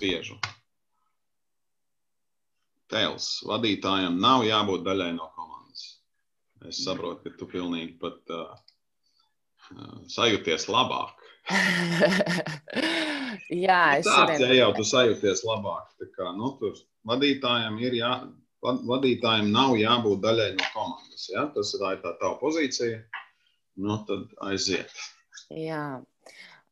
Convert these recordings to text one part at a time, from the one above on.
spiežu. Tēls vadītājam nav jābūt daļai no komandas. Es saprotu, ka tu pilnīgi pat uh, sajūties labāk. Jā, es Tāds, ja jau tu sajūties labāk. Tā kā, nu, tur vadītājam ir jā, vadītājam nav jābūt daļai no komandas. Ja? Tas ir tā, tā tava pozīcija. Nu, tad aiziet. Jā.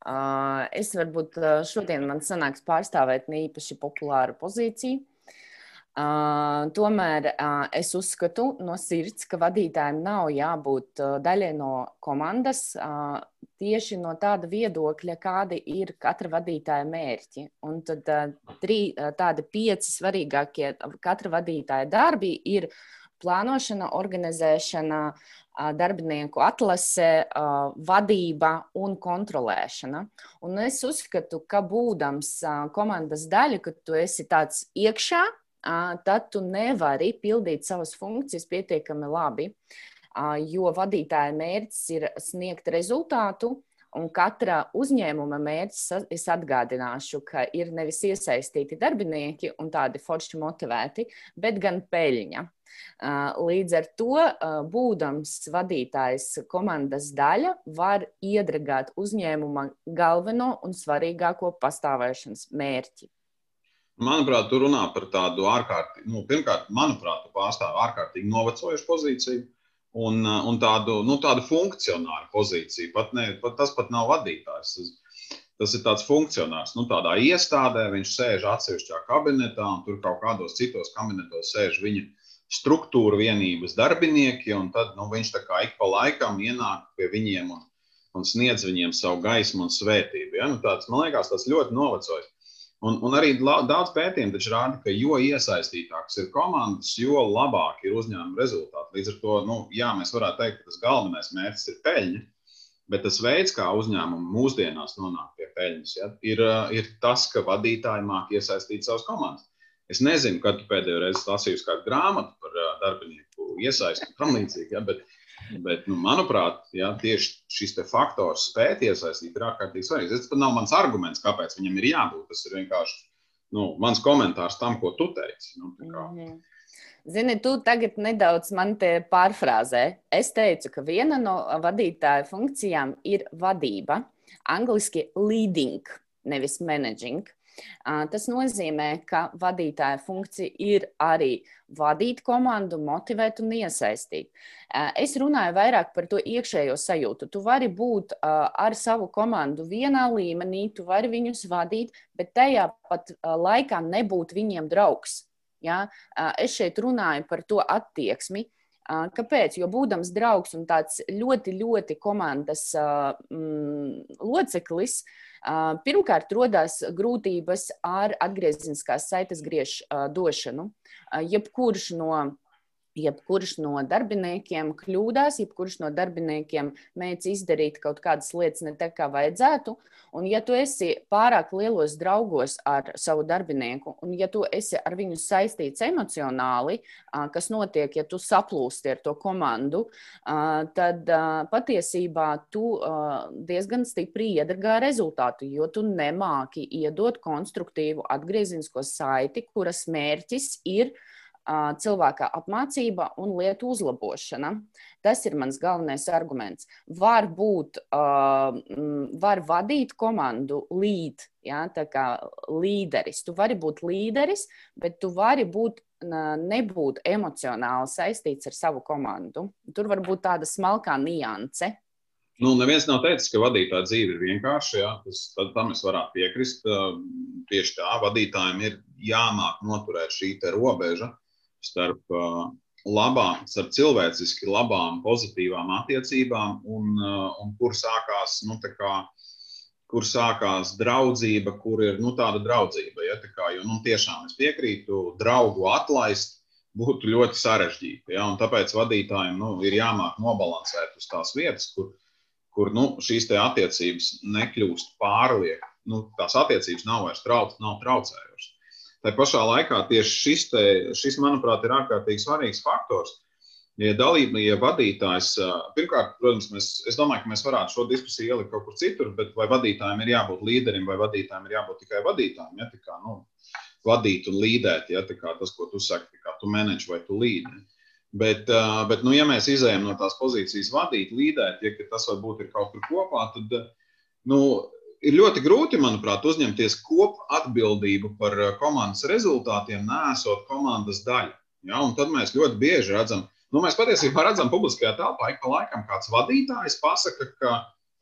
Es varbūt šodien man sanāks pārstāvēt ne īpaši populāru pozīciju. Uh, tomēr uh, es uzskatu no sirds, ka vadītājiem nav jābūt uh, daļai no komandas uh, tieši no tāda viedokļa, kādi ir katra vadītāja mērķi. Un tad uh, trī, uh, tādi pieci svarīgākie katra vadītāja darbi ir plānošana, organizēšana, darbinieku atlase, vadība un kontrolēšana. Un es uzskatu, ka būdams komandas daļa, ka tu esi tāds iekšā, tad tu nevari pildīt savas funkcijas pietiekami labi, jo vadītāja mērķis ir sniegt rezultātu. Un katra uzņēmuma mērķis, es atgādināšu, ka ir nevis iesaistīti darbinieki un tādi forši motivēti, bet gan peļņa. Līdz ar to, būdams vadītājs komandas daļa, var iedragāt uzņēmuma galveno un svarīgāko pastāvēšanas mērķi. Manuprāt, tu runā par tādu ārkārtīgi, nu, pirmkārt, manuprāt, tu pārstāv ārkārtīgi novecojušu pozīciju un, un tādu, nu, tādu funkcionāru pozīciju. Pat ne, pat, tas pat nav vadītājs. Tas, ir tāds funkcionārs. Nu, tādā iestādē viņš sēž atsevišķā kabinetā, un tur kaut kādos citos kabinetos sēž viņa struktūra vienības darbinieki, tad nu, viņš tā kā ik pa laikam ienāk pie viņiem un, un sniedz viņiem savu gaismu un svētību. Ja? Nu, tāds, man liekas, tas ļoti novecojis. Un, un arī daudz pētījumu rāda, ka jo iesaistītākas ir komandas, jo labāk ir uzņēmuma rezultāti. Līdz ar to, nu, jā, mēs varētu teikt, ka tas galvenais mērķis ir peļņa, bet tas veids, kā uzņēmumi mūsdienās nonāk pie peļņas, ja, ir, ir tas, ka vadītāji māk iesaistīt savas komandas. Es nezinu, kad tu pēdējo reizi lasījusi kādu grāmatu par darbinieku iesaistu un tam līdzīgi, ja, bet Bet, nu, manuprāt, jā, tieši šis faktors spēt iesaistīt ir ārkārtīgi svarīgs. Tas pat nav mans arguments, kāpēc viņam ir jābūt. Tas ir vienkārši nu, mans komentārs tam, ko tu teici. Nu, -hmm. Zini, tu tagad nedaudz man te pārfrāzē. Es teicu, ka viena no vadītāja funkcijām ir vadība. Angliski leading, nevis managing. Tas nozīmē, ka vadītāja funkcija ir arī vadīt komandu, motivēt un iesaistīt. Es runāju vairāk par to iekšējo sajūtu. Tu vari būt ar savu komandu vienā līmenī, tu vari viņus vadīt, bet tajā pat laikā nebūt viņiem draugs. Ja? Es šeit runāju par to attieksmi. Kāpēc? Jo būdams draugs un tāds ļoti, ļoti komandas mm, loceklis, uh, Pirmkārt, rodas grūtības ar atgriezeniskās saites griež došanu. Jebkurš no jebkurš no darbiniekiem kļūdās, jebkurš no darbiniekiem mēģina izdarīt kaut kādas lietas ne tā, kā vajadzētu. Un, ja tu esi pārāk lielos draugos ar savu darbinieku, un ja tu esi ar viņu saistīts emocionāli, kas notiek, ja tu saplūsti ar to komandu, tad patiesībā tu diezgan stipri iedragā rezultātu, jo tu nemāki iedot konstruktīvu atgriezinisko saiti, kuras mērķis ir cilvēka apmācība un lietu uzlabošana. Tas ir mans galvenais arguments. Var būt, var vadīt komandu līd, ja, tā kā līderis. Tu vari būt līderis, bet tu vari būt nebūt emocionāli saistīts ar savu komandu. Tur var būt tāda smalkā nianse. Nu, neviens nav teicis, ka vadītāja dzīve ir vienkārša. Ja? Tas, tad, tam es varētu piekrist. Tieši tā, vadītājiem ir jāmāk noturēt šī robeža starp uh, labām, starp cilvēciski labām, pozitīvām attiecībām, un, uh, un kur sākās, nu, kā, kur sākās draudzība, kur ir nu, tāda draudzība. Ja, tā kā, jo nu, tiešām es piekrītu, draugu atlaist būtu ļoti sarežģīti. Ja, tāpēc vadītājiem nu, ir jāmāk nobalansēt uz tās vietas, kur, kur nu, šīs attiecības nekļūst pārlieku. Nu, tās attiecības nav vairs trauc, nav traucējošas. Tā pašā laikā tieši šis, te, šis, manuprāt, ir ārkārtīgi svarīgs faktors. Ja dalība, ja vadītājs, pirmkārt, protams, mēs, es domāju, ka mēs varētu šo diskusiju ielikt kaut kur citur, bet vai vadītājiem ir jābūt līderim, vai vadītājiem ir jābūt tikai vadītājiem, ja tā kā nu, vadīt un līdēt, ja tā kā tas, ko tu saki, kā tu menedži vai tu līdi. Bet, bet nu, ja mēs izējām no tās pozīcijas vadīt, līdēt, ja tas varbūt ir kaut kur kopā, tad nu, ir ļoti grūti, manuprāt, uzņemties kopu atbildību par komandas rezultātiem, nesot komandas daļu. Ja? Un tad mēs ļoti bieži redzam, Nu, mēs patiesībā redzam, publiskajā telpā ik pa laikam kāds vadītājs pasaka, ka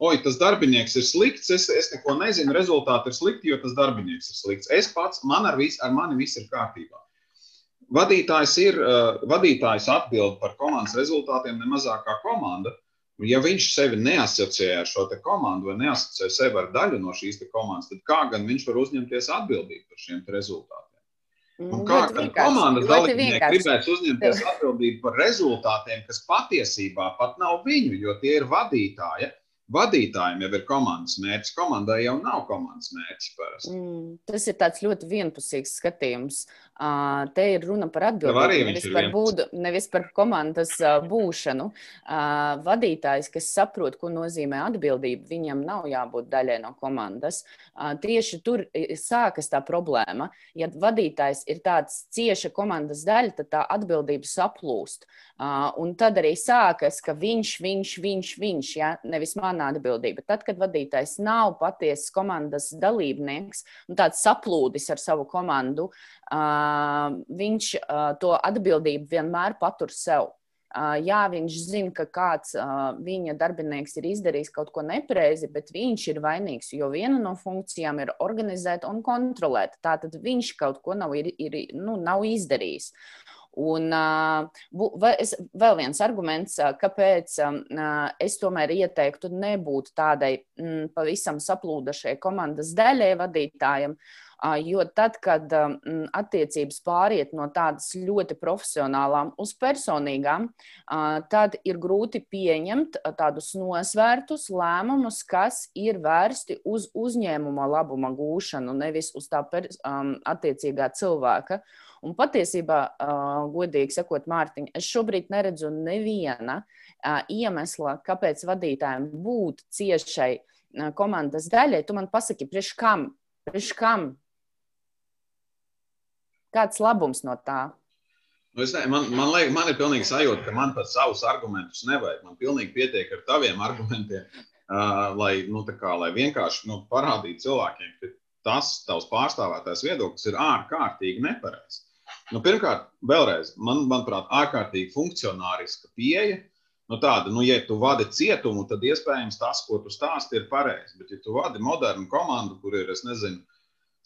oi, tas darbinieks ir slikts, es, es neko nezinu, rezultāti ir slikti, jo tas darbinieks ir slikts. Es pats, man ar, vis, ar mani viss ir kārtībā. Vadītājs ir, uh, vadītājs atbild par komandas rezultātiem nemazāk kā komanda. Ja viņš sevi neasociē ar šo komandu vai neasociē sevi ar daļu no šīs komandas, tad kā gan viņš var uzņemties atbildību par šiem rezultātiem? Un mm, kā komandas dalībnieki gribēs uzņemties atbildību par rezultātiem, kas patiesībā pat nav viņu, jo tie ir vadītāji. Vadītājiem jau ir komandas mērķis. Komandai jau nav komandas mērķis. Mm, tas ir ļoti vienpusīgs skatījums. Uh, te ir runa par atbildību, nevis par, būdu, nevis par komandas uh, būšanu. Uh, vadītājs, kas saprot, ko nozīmē atbildība, viņam nav jābūt daļai no komandas. Uh, tieši tur sākas tā problēma. Ja vadītājs ir tāds cieša komandas daļa, tad tā atbildība saplūst. Uh, un tad arī sākas, ka viņš, viņš, viņš, viņš, ja, nevis man mana atbildība. Tad, kad vadītājs nav patiesas komandas dalībnieks un tāds saplūdis ar savu komandu, viņš to atbildību vienmēr patur sev. Jā, viņš zina, ka kāds viņa darbinieks ir izdarījis kaut ko nepareizi, bet viņš ir vainīgs, jo viena no funkcijām ir organizēt un kontrolēt. Tātad viņš kaut ko nav, ir, ir, nu, nav izdarījis. Un vēl viens arguments, kāpēc es tomēr ieteiktu nebūt tādai mm, pavisam saplūdušai komandas daļai vadītājam, uh, jo tad, kad attiecības pāriet no tādas ļoti profesionālām uz personīgām, tad ir grūti pieņemt tādus nosvērtus lēmumus, kas ir vērsti uz uzņēmuma labuma gūšanu, nevis uz tā attiecīgā cilvēka. Un patiesībā, godīgi sakot, Mārtiņ, es šobrīd neredzu neviena iemesla, kāpēc vadītājiem būt ciešai komandas daļai. Tu man pasaki, priekš kam? Priekš kam? Kāds labums no tā? Nu, es, ne, man, man, liek, man ir pilnīgi sajūta, ka man pat savus argumentus nevajag. Man pilnīgi pietiek ar taviem argumentiem, uh, lai, nu, kā, lai vienkārši nu, parādītu cilvēkiem, ka tas tavs pārstāvētais viedoklis ir ārkārtīgi nepareizs. Nu, pirmkārt, vēlreiz, man, manuprāt, ārkārtīgi funkcionāriska pieeja. Nu, tāda, nu, ja tu vadi cietumu, tad iespējams tas, ko tu stāsti, ir pareizi. Bet, ja tu vadi modernu komandu, kur ir, es nezinu,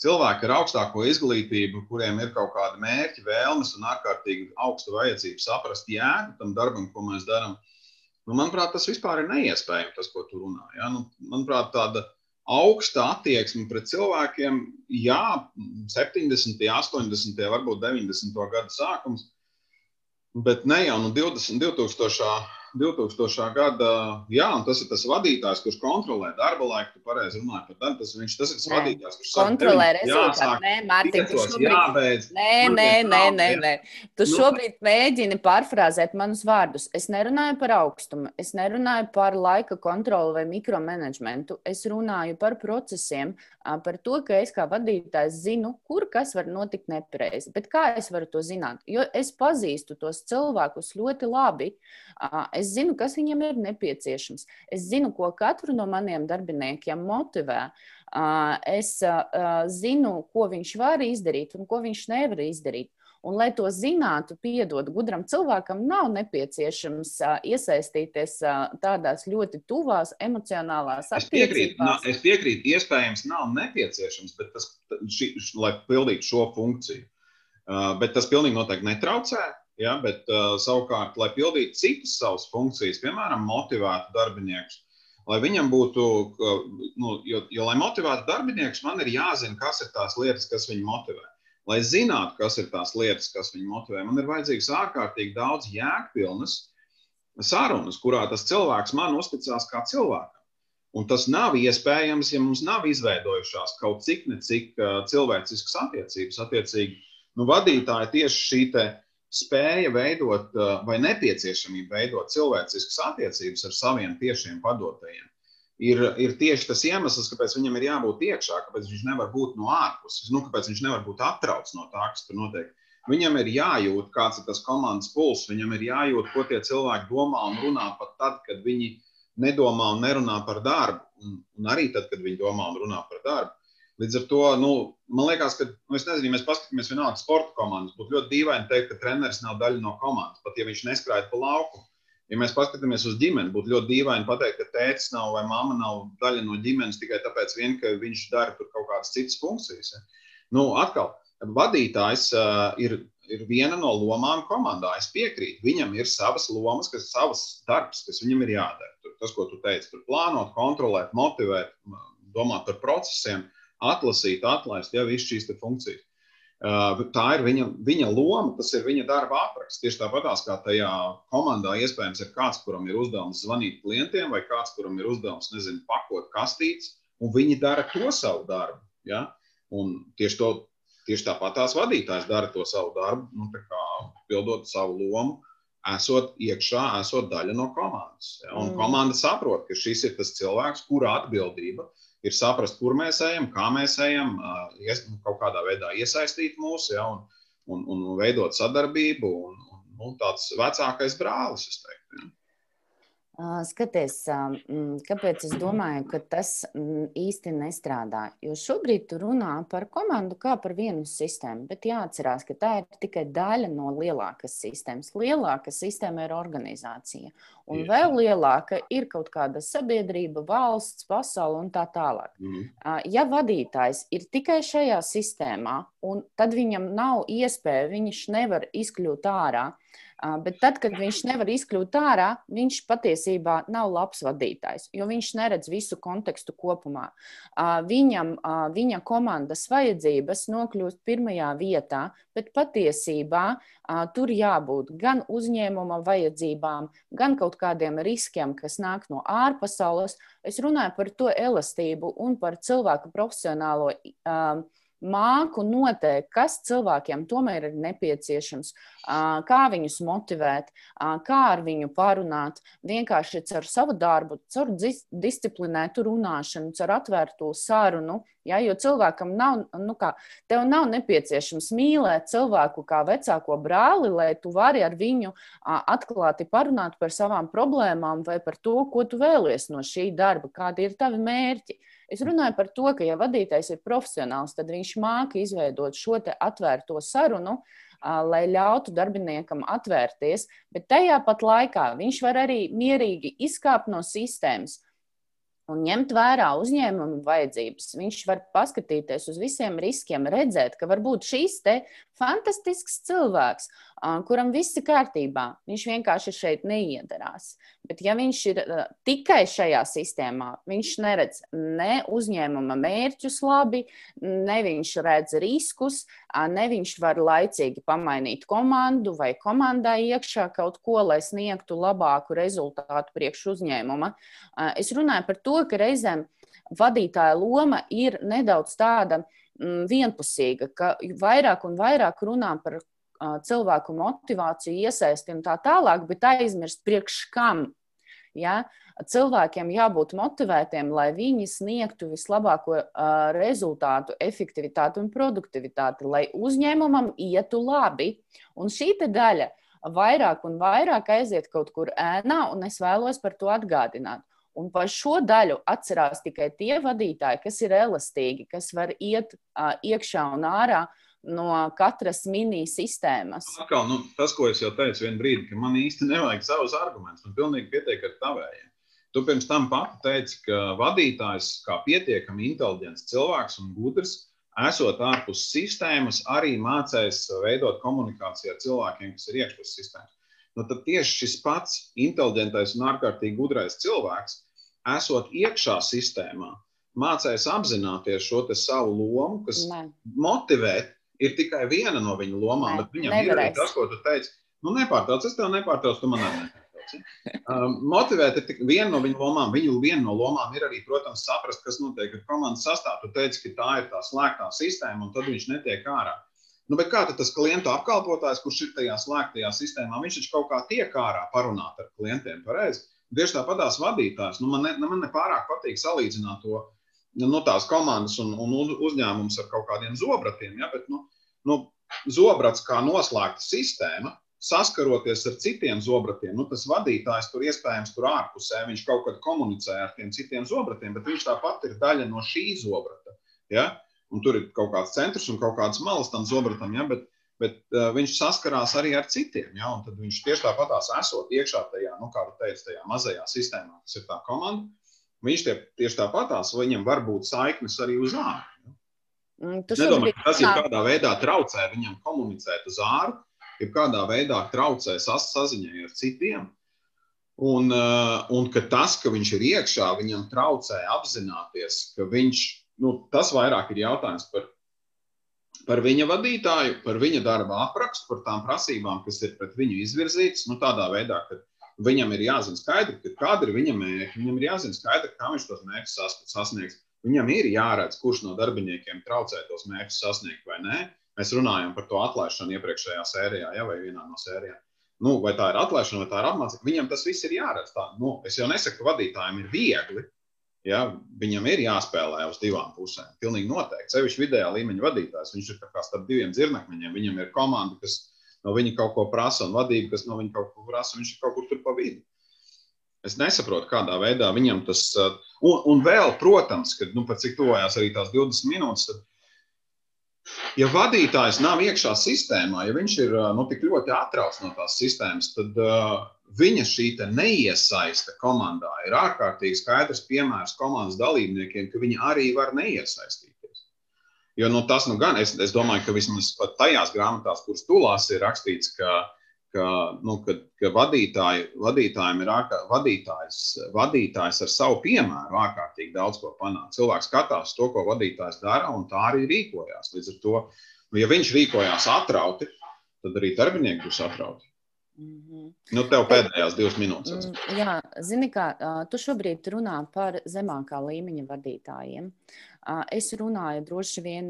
cilvēki ar augstāko izglītību, kuriem ir kaut kādi mērķi, vēlmes un ārkārtīgi augstu vajadzību saprast jēgu tam darbam, ko mēs darām, nu, manuprāt, tas vispār ir neiespējami, tas, ko tu runā. Ja? Nu, manuprāt, tāda augsta attieksme pret cilvēkiem, jā, 70, 80, varbūt 90. gadu sākums, bet ne jau no 20, 2000. 2000. gada, jā, un tas ir tas vadītājs, kurš kontrolē darba laiku. Tu pareizi runāji par darbu. Tas, viņš, tas ir tas nē. vadītājs, kurš kontrolē rezultātu. Nē, Mārtiņ, tu šobrīd, jābeidz, nē, nē, nē, nē, nē. Tu nu, šobrīd mēģini pārfrāzēt manus vārdus. Es nerunāju par augstumu, es nerunāju par laika kontroli vai mikromanagementu. Es runāju par procesiem, par to, ka es kā vadītājs zinu, kur kas var notikt nepareizi. Bet kā es varu to zināt? Jo es pazīstu tos cilvēkus ļoti labi. Es zinu, kas viņiem ir nepieciešams. Es zinu, ko katru no maniem darbiniekiem motivē. Es zinu, ko viņš var izdarīt un ko viņš nevar izdarīt. Un, lai to zinātu, piedod, gudram cilvēkam nav nepieciešams uh, iesaistīties uh, tādās ļoti tuvās emocionālās attiecībās. Es piekrītu, nā, es piekrītu, iespējams, nav nepieciešams, bet tas, ši, š, lai pildītu šo funkciju. Uh, bet tas pilnīgi noteikti netraucē. Ja, bet uh, savukārt, lai pildītu citas savas funkcijas, piemēram, motivētu darbiniekus, lai viņam būtu, nu, jo, jo lai motivētu darbiniekus, man ir jāzina, kas ir tās lietas, kas viņu motivē lai zinātu, kas ir tās lietas, kas viņu motivē. Man ir vajadzīgs ārkārtīgi daudz jēgpilnas sarunas, kurā tas cilvēks man uzticās kā cilvēkam. Un tas nav iespējams, ja mums nav izveidojušās kaut cik ne cik uh, cilvēciskas attiecības. Attiecīgi, nu, vadītāji tieši šī te, spēja veidot vai nepieciešamība veidot cilvēciskas attiecības ar saviem tiešiem padotajiem. Ir, ir tieši tas iemesls, kāpēc viņam ir jābūt iekšā, kāpēc viņš nevar būt no ārpuses, nu, kāpēc viņš nevar būt atrauts no tā, kas tur notiek. Viņam ir jājūt, kāds ir tas komandas pulss, viņam ir jājūt, ko tie cilvēki domā un runā pat tad, kad viņi nedomā un nerunā par darbu, un, un arī tad, kad viņi domā un runā par darbu. Līdz ar to, nu, man liekas, ka, nu, es nezinu, ja mēs paskatāmies vienalga sporta komandas, būtu ļoti dīvaini teikt, ka treneris nav daļa no komandas, pat ja viņš neskrāja pa lauku. Ja mēs paskatāmies uz ģimeni, būtu ļoti dīvaini pateikt, ka tēvs nav vai mamma nav daļa no ģimenes tikai tāpēc, vien, ka viņš dara kaut kādas citas funkcijas. Ja. Nu, atkal, vadītājs uh, ir, ir viena no lomām komandā. Es piekrītu. Viņam ir savas lomas, kas ir savs darbs, kas viņam ir jādara. Tur, tas, ko tu teici, tur plānot, kontrolēt, motivēt, domāt par procesiem. Uh, atlasīt, atlaist jau visas šīs funkcijas. Uh, tā ir viņa, viņa loma, tas ir viņa darba apraksts. Tieši tāpat kā tajā komandā iespējams ir kāds, kuram ir uzdevums zvanīt klientiem, vai kāds, kuram ir uzdevums, nezinu, pakot kastītes, un viņi dara to savu darbu. Ja? Un tieši, to, tieši tāpat tās vadītājs dara to savu darbu, nu, pildot savu lomu, esot iekšā, esot daļa no komandas. Ja? Un mm. komanda saprot, ka šis ir tas cilvēks, kura atbildība ir ir saprast, kur mēs ejam, kā mēs ejam, ies, nu, kaut kādā veidā iesaistīt mūs ja, un, un, un veidot sadarbību. Un, un, nu, tāds vecākais brālis, es teiktu. Skaties, kāpēc es domāju, ka tas īsti nestrādā? Jo šobrīd tu runā par komandu kā par vienu sistēmu, bet jāatcerās, ka tā ir tikai daļa no lielākas sistēmas. Lielāka sistēma ir organizācija, un vēl lielāka ir kaut kāda sabiedrība, valsts, pasaule un tā tālāk. Mm. Ja vadītājs ir tikai šajā sistēmā, un tad viņam nav iespēja, viņš nevar izkļūt ārā. Bet tad, kad viņš nevar izkļūt ārā, viņš patiesībā nav labs vadītājs, jo viņš neredz visu kontekstu kopumā. Viņam, viņa komandas vajadzības nokļūst pirmajā vietā, bet patiesībā tur jābūt gan uzņēmuma vajadzībām, gan kaut kādiem riskiem, kas nāk no ārpasaules. Es runāju par to elastību un par cilvēku profesionālo. Uh, māku noteikt, kas cilvēkiem tomēr ir nepieciešams, kā viņus motivēt, kā ar viņu parunāt, vienkārši ar savu darbu, caur disciplinētu runāšanu, caur atvērto sarunu. Ja, jo cilvēkam nav, nu kā, tev nav nepieciešams mīlēt cilvēku kā vecāko brāli, lai tu vari ar viņu atklāti parunāt par savām problēmām vai par to, ko tu vēlies no šī darba, kādi ir tavi mērķi. Es runāju par to, ka, ja vadītājs ir profesionāls, tad viņš māca izveidot šo atvērto sarunu, lai ļautu darbiniekam atvērties, bet tajā pat laikā viņš var arī mierīgi izkāpt no sistēmas un ņemt vērā uzņēmuma vajadzības. Viņš var paskatīties uz visiem riskiem, redzēt, ka varbūt šīs fantastisks cilvēks, kuram viss ir kārtībā, viņš vienkārši šeit neiedarās. Bet, ja viņš ir tikai šajā sistēmā, viņš neredz ne uzņēmuma mērķus labi, ne viņš redz riskus, ne viņš var laicīgi pamainīt komandu vai komandā iekšā kaut ko, lai sniegtu labāku rezultātu priekš uzņēmuma. Es runāju par to, ka reizēm vadītāja loma ir nedaudz tāda mm, vienpusīga, ka vairāk un vairāk runā par cilvēku motivāciju, iesaisti un tā tālāk, bet aizmirst priekš kam. Ja? Cilvēkiem jābūt motivētiem, lai viņi sniegtu vislabāko uh, rezultātu, efektivitāti un produktivitāti, lai uzņēmumam ietu labi. Un šī daļa vairāk un vairāk aiziet kaut kur ēnā, un es vēlos par to atgādināt. Un par šo daļu atcerās tikai tie vadītāji, kas ir elastīgi, kas var iet uh, iekšā un ārā no katras mini-sistēmas. Atkal, nu, tas, ko es jau teicu, vienā brīdī, ka man īsti nevajag savus argumentus. Man pilnīgi pietiek ar tavējiem. Tu pirms tam pati teici, ka vadītājs, kā pietiekami inteliģents cilvēks un gudrs, esot ārpus sistēmas, arī mācīs veidot komunikāciju ar cilvēkiem, kas ir iekšpus sistēmas nu, tad tieši šis pats inteliģentais un ārkārtīgi gudrais cilvēks, esot iekšā sistēmā, mācīs apzināties šo savu lomu, kas ne. motivēt, ir tikai viena no viņa lomām, ne, bet viņam nevarēs. ir tas, ko tu teici. Nu, nepārtrauc, es tev nepārtraucu, tu man nepārtrauc. Um, motivēt ir viena no viņa lomām. Viņu viena no lomām ir arī, protams, saprast, kas notiek ar komandas sastāvu. Tu teici, ka tā ir tā slēgtā sistēma, un tad viņš netiek ārā. Nu, kā tas klienta apkalpotājs, kurš ir tajā slēgtajā sistēmā, viņš taču kaut kā tiek ārā parunāt ar klientiem pareizi. Tieši tāpatās vadītājs. Nu, man, ne, man nepārāk patīk salīdzināt to nu, tās komandas un, un uzņēmumus ar kaut kādiem zobratiem. Ja? Bet, nu, nu, zobrats kā noslēgta sistēma, saskaroties ar citiem zobratiem, nu, tas vadītājs tur iespējams tur ārpusē, viņš kaut kad komunicē ar tiem citiem zobratiem, bet viņš tāpat ir daļa no šī zobrata. Ja? Un tur ir kaut kāds centrs un kaut kādas malas tam zobratam, ja? bet, bet uh, viņš saskarās arī ar citiem. Ja? Tad viņš tieši tāpatās esot iekšā tajā, nu, kā tu teici, tajā mazajā sistēmā, kas ir tā komanda. Viņš tie, tieši tāpatās, viņam var būt saiknes arī uz ārā. Ja? Mm, es nedomāju, ka tas jau kādā veidā traucē viņam komunicēt uz ārā ja kādā veidā traucē saziņai ar citiem. Un, uh, un ka tas, ka viņš ir iekšā, viņam traucē apzināties, ka viņš, nu, tas vairāk ir jautājums par, par viņa vadītāju, par viņa darba aprakstu, par tām prasībām, kas ir pret viņu izvirzītas. Nu, tādā veidā, ka viņam ir jāzina skaidri, ka kāda ir viņa mērķa, viņam ir jāzina skaidri, kā viņš tos mērķus sasniegs. Viņam ir jāredz, kurš no darbiniekiem traucē tos mērķus sasniegt vai nē. Mēs runājam par to atlaišanu iepriekšējā sērijā, ja, vai vienā no sērijām. Nu, vai tā ir atlaišana, vai tā ir apmācība. Viņam tas viss ir jāredz. Tā, nu, es jau nesaku, ka vadītājiem ir viegli. Ja, viņam ir jāspēlē uz divām pusēm. Pilnīgi noteikti. Sevišķi vidējā līmeņa vadītājs. Viņš ir kā starp diviem zirnekļiem. Viņam ir komanda, kas no viņa kaut ko prasa, un vadība, kas no viņa kaut ko prasa. Viņš ir kaut kur tur pa vidu. Es nesaprotu, kādā veidā viņam tas. Un, un vēl, protams, kad nu, cik tuvojās arī tās 20 minūtes, tad ja vadītājs nav iekšā sistēmā, ja viņš ir nu, tik ļoti atrauts no tās sistēmas, tad uh, viņa šī neiesaista komandā ir ārkārtīgi skaidrs piemērs komandas dalībniekiem, ka viņi arī var neiesaistīties. Jo nu, tas nu gan, es, es domāju, ka vismaz tajās grāmatās, kuras tu lasi, ir rakstīts, ka uh, ka, nu, ka, ka vadītāji, vadītājiem ir ārkār, vadītājs, vadītājs ar savu piemēru ārkārtīgi daudz ko panākt. Cilvēks skatās to, ko vadītājs dara, un tā arī rīkojās. Līdz ar to, nu, ja viņš rīkojās atrauti, tad arī darbinieki būs atrauti. Mm -hmm. Nu, tev pēdējās divas minūtes. Mm, jā, zini, kā tu šobrīd runā par zemākā līmeņa vadītājiem. Es runāju droši vien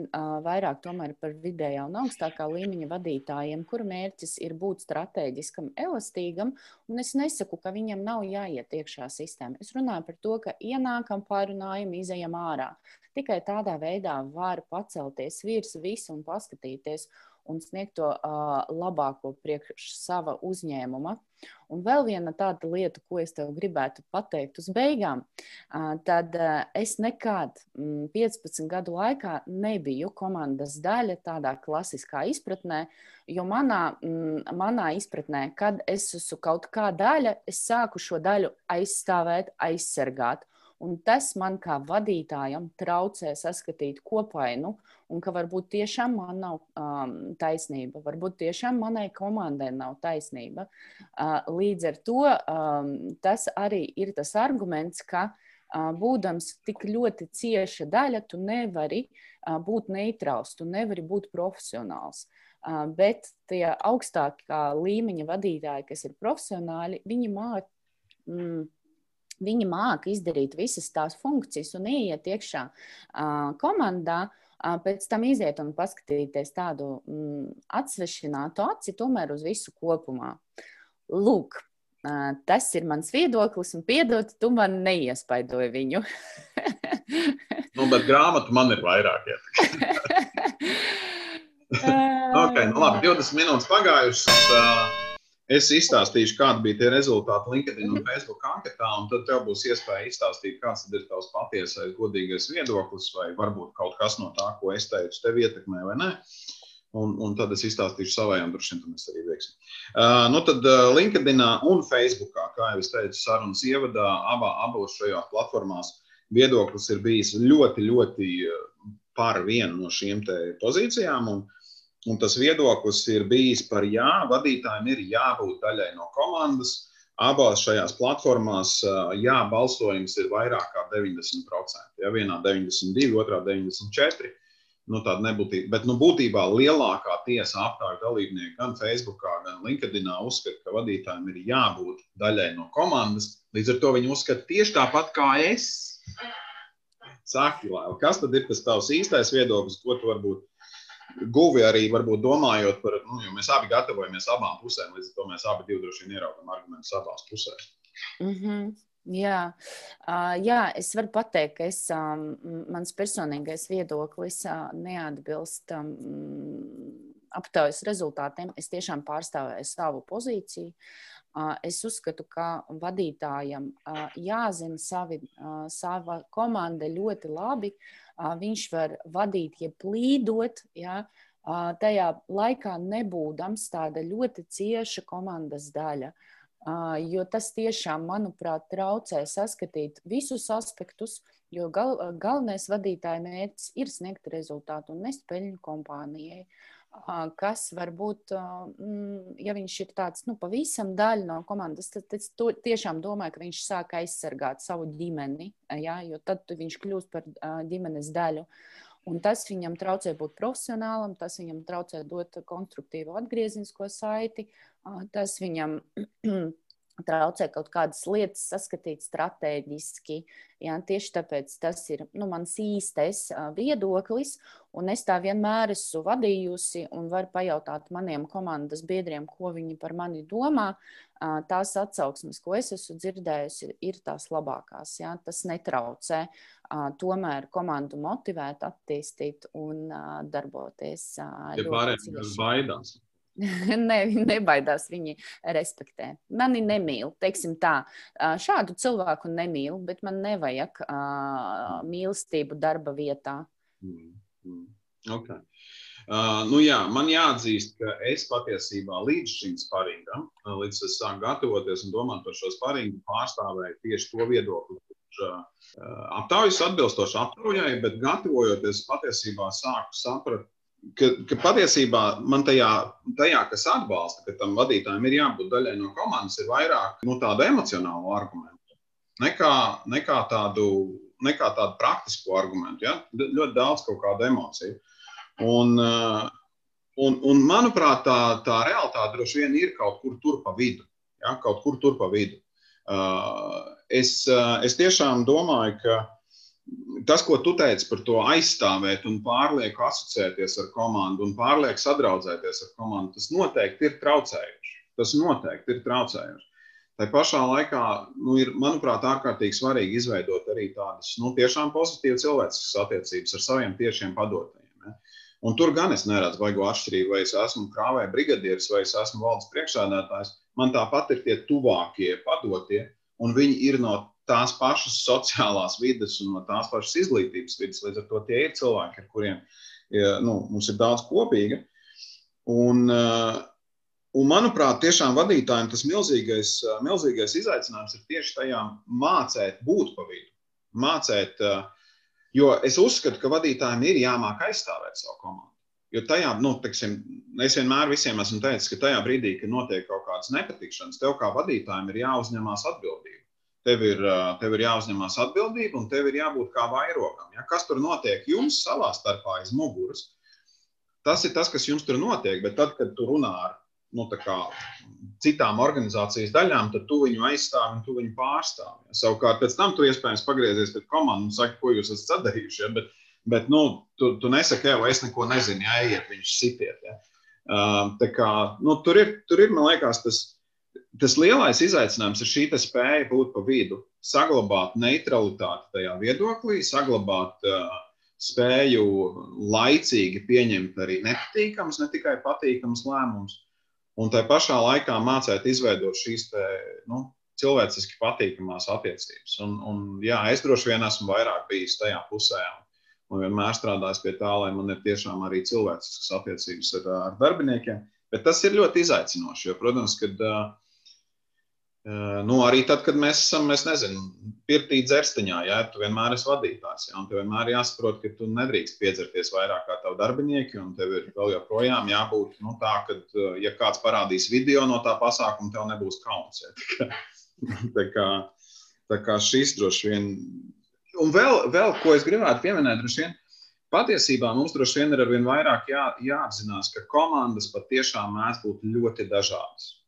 vairāk par vidējā un augstākā līmeņa vadītājiem, kuru mērķis ir būt strateģiskam, elastīgam. Es nesaku, ka viņam nav jāiet iekšā sistēmā. Es runāju par to, ka ienākam, pārunājam, izējam ārā. Tikai tādā veidā var pacelties virs visu un paskatīties un sniegt to uh, labāko priekš sava uzņēmuma. Un vēl viena tāda lieta, ko es tev gribētu pateikt uz beigām, uh, tad uh, es nekad mm, 15 gadu laikā nebiju komandas daļa tādā klasiskā izpratnē, jo manā, mm, manā izpratnē, kad es esmu kaut kā daļa, es sāku šo daļu aizstāvēt, aizsargāt. Un tas man kā vadītājam traucē saskatīt kopainu, un ka varbūt tiešām man nav um, taisnība, varbūt tiešām manai komandai nav taisnība. Uh, līdz ar to um, tas arī ir tas arguments, ka uh, būdams tik ļoti cieša daļa, tu nevari uh, būt neitrāls, tu nevari būt profesionāls. Uh, bet tie augstākā līmeņa vadītāji, kas ir profesionāļi, viņi māca. Mm, Viņi māca izdarīt visas tās funkcijas un ieiet iekšā uh, komandā, uh, pēc tam iziet un paskatīties tādu mm, atsvešinātu aci tomēr uz visu kopumā. Lūk, uh, tas ir mans viedoklis, un piedod, tu man neiespaidoji viņu. nu, bet grāmatu man ir vairāk. okay, nu labi, 20 minūtes pagājušas. Uh, Es izstāstīšu, kādi bija tie rezultāti LinkedIn un. Facebook anketā, un tad tev būs iespēja izstāstīt, kāds ir tavs patiesais, godīgais viedoklis, vai varbūt kaut kas no tā, ko es teicu, tev ietekmē vai nē. Un, un tad es izstāstīšu savējām, droši vien, mēs arī veiksim. Uh, nu tad uh, LinkedIn un Facebook, kā jau es teicu, sarunas ievadā, abā, abos šajās platformās viedoklis ir bijis ļoti, ļoti par vienu no šīm pozīcijām. Un, Un tas viedoklis ir bijis par jā, vadītājiem ir jābūt daļai no komandas. Abās šajās platformās, jā, balsojums ir vairāk kā 90%. Ja vienā 92, otrā 94. Nu, tāda nebūtība. Bet nu, būtībā lielākā tiesa aptāju dalībnieki gan Facebook, gan LinkedIn uzskata, ka vadītājiem ir jābūt daļai no komandas. Līdz ar to viņi uzskata tieši tāpat kā es. Saki, Lēl, kas tad ir tas tavs īstais viedoklis, ko tu varbūt guvi arī varbūt domājot par, nu, jo mēs abi gatavojamies abām pusēm, līdz ar to mēs abi droši vien ieraugam argumentus abās pusēs. Mm -hmm. Jā, uh, jā, es varu pateikt, ka es, um, mans personīgais viedoklis uh, neatbilst um, aptaujas rezultātiem. Es tiešām pārstāvēju savu pozīciju. Uh, es uzskatu, ka vadītājam uh, jāzina savi, uh, sava komanda ļoti labi. Viņš var vadīt, ja plīdot, ja, tajā laikā nebūdams tāda ļoti cieša komandas daļa. Uh, jo tas tiešām, manuprāt, traucē saskatīt visus aspektus, jo gal, galvenais vadītāja mērķis ir sniegt rezultātu un nest peļņu kompānijai. Kas var būt, mm, ja viņš ir tāds nu, pavisam daļa no komandas, tad es tiešām domāju, ka viņš sāk aizsargāt savu ģimeni, ja, jo tad viņš kļūst par ģimenes daļu. Un tas viņam traucē būt profesionālam, tas viņam traucē dot konstruktīvu atgrieznisko saiti, tas viņam traucē kaut kādas lietas saskatīt strateģiski. Jā, tieši tāpēc tas ir nu, mans īstais viedoklis, un es tā vienmēr esmu vadījusi un varu pajautāt maniem komandas biedriem, ko viņi par mani domā. Tās atsauksmes, ko es esmu dzirdējusi, ir tās labākās. Jā, tas netraucē tomēr komandu motivēt, attīstīt un darboties. Ja pārējiem baidās. ne, nebaidās, viņi respektē. Mani nemīl, teiksim tā. Šādu cilvēku nemīl, bet man nevajag uh, mīlestību darba vietā. Mm, mm. Okay. Uh, nu jā, man jāatzīst, ka es patiesībā līdz šim sparingam, līdz es sāku gatavoties un domāt par šo sparingu, pārstāvēju tieši to viedokli, kurš uh, aptaujas atbilstoši aptaujai, bet gatavojoties patiesībā sāku saprast, ka, ka patiesībā man tajā, tajā, kas atbalsta, ka tam vadītājam ir jābūt daļai no komandas, ir vairāk nu, tādu emocionālu argumentu nekā, nekā, tādu, nekā tādu praktisku argumentu. Ja? Ļoti daudz kaut kādu emociju. Un, uh, un, un manuprāt, tā, tā realitāte droši vien ir kaut kur tur pa vidu. Ja? Kaut kur tur pa vidu. Uh, es, uh, es tiešām domāju, ka tas, ko tu teici par to aizstāvēt un pārlieku asociēties ar komandu un pārlieku sadraudzēties ar komandu, tas noteikti ir traucējoši. Tas noteikti ir traucējoši. Tā pašā laikā, nu, ir, manuprāt, ārkārtīgi svarīgi izveidot arī tādas nu, tiešām pozitīvas cilvēciskas attiecības ar saviem tiešiem padotājiem. Ja? Un tur gan es neredzu baigo atšķirību, vai es esmu krāvēja brigadieris vai es esmu valdes priekšsēdētājs. Man tāpat ir tie tuvākie padotie, un viņi ir no tās pašas sociālās vidas un no tās pašas izglītības vidas. Līdz ar to tie ir cilvēki, ar kuriem nu, mums ir daudz kopīga. Un, uh, un, manuprāt, tiešām vadītājiem tas milzīgais, uh, milzīgais izaicinājums ir tieši tajā mācīt būt pa vidu. Mācīt, uh, jo es uzskatu, ka vadītājiem ir jāmāk aizstāvēt savu komandu. Jo tajā, nu, teksim, es vienmēr visiem esmu teicis, ka tajā brīdī, kad notiek kaut kādas nepatikšanas, tev kā vadītājiem ir jāuzņemās atbildība. Tev ir, tev ir jāuzņemās atbildība un tev ir jābūt kā vairogam. Ja? Kas tur notiek jums savā starpā aiz muguras? Tas ir tas, kas jums tur notiek. Bet tad, kad tu runā ar nu, kā, citām organizācijas daļām, tad tu viņu aizstāvi un tu viņu pārstāvi. Ja? Savukārt, pēc tam tu iespējams pagriezies pret komandu un saki, ko jūs esat sadarījuši. Ja? Bet, bet nu, tu, tu nesaki, jau es neko nezinu, ja ejiet, viņš sitiet. Ja? Uh, kā, nu, tur, ir, tur ir, man liekas, tas tas lielais izaicinājums ir šī spēja būt pa vidu, saglabāt neutralitāti tajā viedoklī, saglabāt uh, spēju laicīgi pieņemt arī nepatīkamus, ne tikai patīkamus lēmumus, un tā pašā laikā mācīt izveidot šīs te, nu, cilvēciski patīkamās attiecības. Un, un, jā, es droši vien esmu vairāk bijis tajā pusē. Un vienmēr strādājis pie tā, lai man ir tiešām arī cilvēciskas attiecības ar, ar darbiniekiem. Bet tas ir ļoti izaicinoši. Jo, protams, kad uh, Nu, arī tad, kad mēs esam, es nezinu, pirtī dzerstiņā, ja tu vienmēr esi vadītājs, ja, un tev vienmēr jāsaprot, ka tu nedrīkst piedzerties vairāk kā tavi darbinieki, un tev ir vēl joprojām jābūt nu, tā, ka, ja kāds parādīs video no tā pasākuma, tev nebūs kauns. Ja. tā, kā, tā kā šis droši vien, un vēl, vēl ko es gribētu pieminēt, droši vien, patiesībā mums droši vien ir arvien vairāk jā, jāapzinās, ka komandas patiešām mēdz būt ļoti dažādas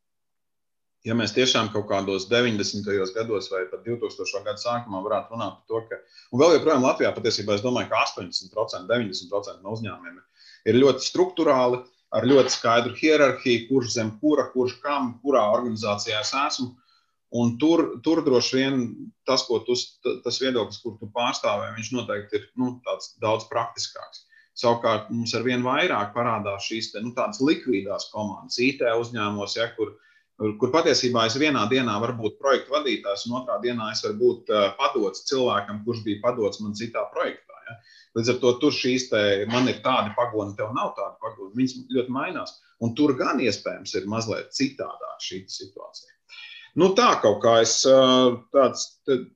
ja mēs tiešām kaut kādos 90. gados vai pat 2000. gadu sākumā varētu runāt par to, ka, un vēl joprojām Latvijā patiesībā es domāju, ka 80%, 90% no uzņēmumiem ir ļoti struktūrāli, ar ļoti skaidru hierarhiju, kurš zem kura, kurš kam, kurā organizācijā es esmu. Un tur, tur droši vien tas, tu, tas viedoklis, kur tu pārstāvē, viņš noteikti ir nu, daudz praktiskāks. Savukārt mums ar vien vairāk parādās šīs te, nu, likvidās komandas, IT uzņēmumos, ja, kur, kur patiesībā es vienā dienā varu būt projekta vadītājs, un otrā dienā es varu būt padots cilvēkam, kurš bija padots man citā projektā. Ja. Līdz ar to tur šīs te, man ir tāda pagona, tev nav tāda pagona. Viņas ļoti mainās. Un tur gan iespējams ir mazliet citādāk šī situācija. Nu, tā kaut kā es tāds. Tad,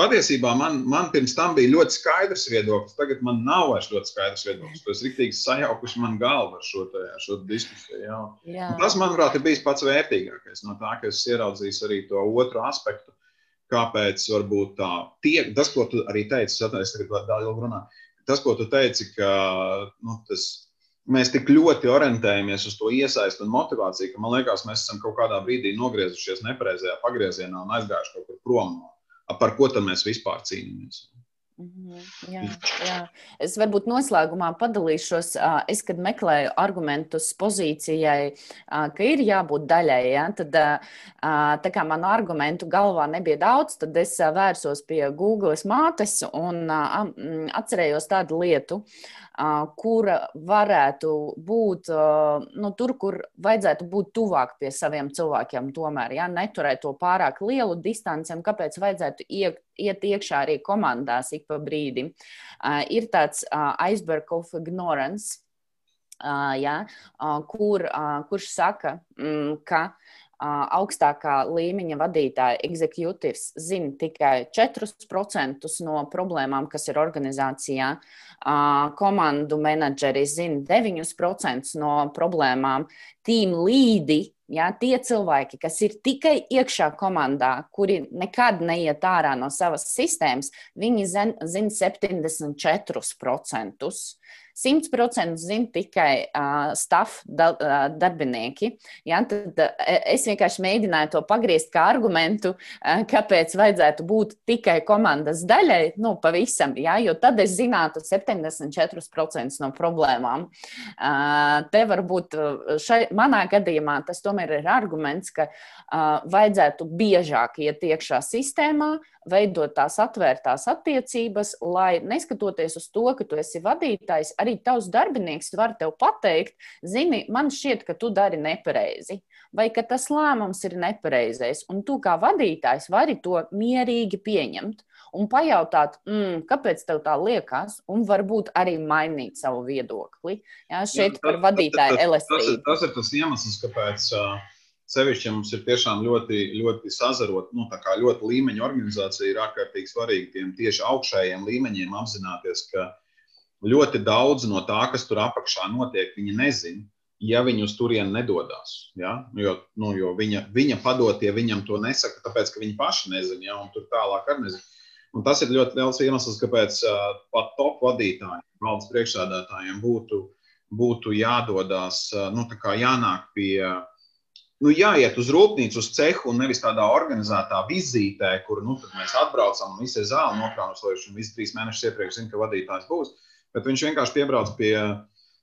Patiesībā man, man pirms tam bija ļoti skaidrs viedoklis. Tagad man nav vairs ļoti skaidrs viedoklis. Tas ir rīktīgi sajaukuši man galvu ar šo, ar šo diskusiju. Jā. Jā. Un tas, manuprāt, ir bijis pats vērtīgākais no tā, ka es ieraudzīju arī to otru aspektu, kāpēc varbūt tā tiek, tas, ko tu arī teici, atceros, tagad vēl ilgi runā, tas, ko tu teici, ka nu, tas, mēs tik ļoti orientējamies uz to iesaistu un motivāciju, ka man liekas, mēs esam kaut kādā brīdī nogriezušies nepareizajā pagriezienā un aizgājuši kaut kur prom no par ko tad mēs vispār cīnāmies. Mhm, jā, jā. Es varbūt noslēgumā padalīšos. Es, kad meklēju argumentus pozīcijai, ka ir jābūt daļai, ja, tad tā kā man argumentu galvā nebija daudz, tad es vērsos pie Google mātes un atcerējos tādu lietu, kura varētu būt nu, tur, kur vajadzētu būt tuvāk pie saviem cilvēkiem. Tomēr, ja neturēt to pārāk lielu distanci, kāpēc vajadzētu iet, iet iekšā arī komandās ik pa brīdim. Ir tāds iceberg of ignorance. Ja, kur, kurš saka, mm, ka augstākā līmeņa vadītāja, executīvs, zina tikai 4% no problēmām, kas ir organizācijā. Komandu menedžeri zina 9% no problēmām. Team līdi, ja, tie cilvēki, kas ir tikai iekšā komandā, kuri nekad neiet ārā no savas sistēmas, viņi zina 74%. 100% zina tikai uh, staff da, uh, darbinieki. Ja, tad uh, es vienkārši mēģināju to pagriezt kā argumentu, uh, kāpēc vajadzētu būt tikai komandas daļai, nu, pavisam, ja, jo tad es zinātu 74% no problēmām. Uh, te varbūt šai, manā gadījumā tas tomēr ir arguments, ka uh, vajadzētu biežāk iet iekšā sistēmā, veidot tās atvērtās attiecības, lai neskatoties uz to, ka tu esi vadītājs, arī tavs darbinieks var tev pateikt, zini, man šķiet, ka tu dari nepareizi, vai ka tas lēmums ir nepareizais, un tu kā vadītājs vari to mierīgi pieņemt un pajautāt, mm, kāpēc tev tā liekas, un varbūt arī mainīt savu viedokli. Jā, šeit Jā, tas, par vadītāju elastību. Tas, tas, tas ir tas iemesls, kāpēc. Uh, Sevišķi, ja mums ir tiešām ļoti, ļoti sazarot, nu, tā kā ļoti līmeņa organizācija ir ārkārtīgi svarīgi tiem tieši augšējiem līmeņiem apzināties, ka ļoti daudz no tā, kas tur apakšā notiek, viņi nezina, ja viņi uz turieni nedodas. Ja? Jo, nu, jo viņa, viņa padotie viņam to nesaka, tāpēc, ka viņi paši nezina, ja? un tur tālāk arī nezina. Un tas ir ļoti liels iemesls, kāpēc uh, pat top vadītājiem, valdes priekšsādātājiem būtu, būtu jādodas, uh, nu, jānāk pie uh, nu, jāiet uz rūpnīcu, uz cehu, un nevis tādā organizētā vizītē, kur nu, mēs atbraucam un visi ir zāle nokrānojuši, un visi trīs mēnešus iepriekš zina, ka vadītājs būs. Bet viņš vienkārši piebrauc pie,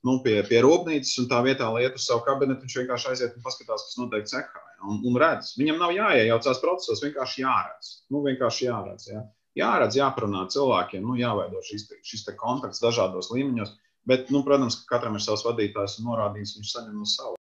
nu, pie, pie rūpnīcas, un tā vietā, lai iet uz savu kabinetu, viņš vienkārši aiziet un paskatās, kas notiek cehā. Ja, un, un redz, viņam nav jāiejaucās procesos, vienkārši jāredz. Nu, vienkārši jāredz ja. Jāredz, jāparunā cilvēkiem, nu, jāveido šis, šis kontakts dažādos līmeņos. Bet, nu, protams, ka katram ir savs vadītājs un norādījums, viņš saņem no sava.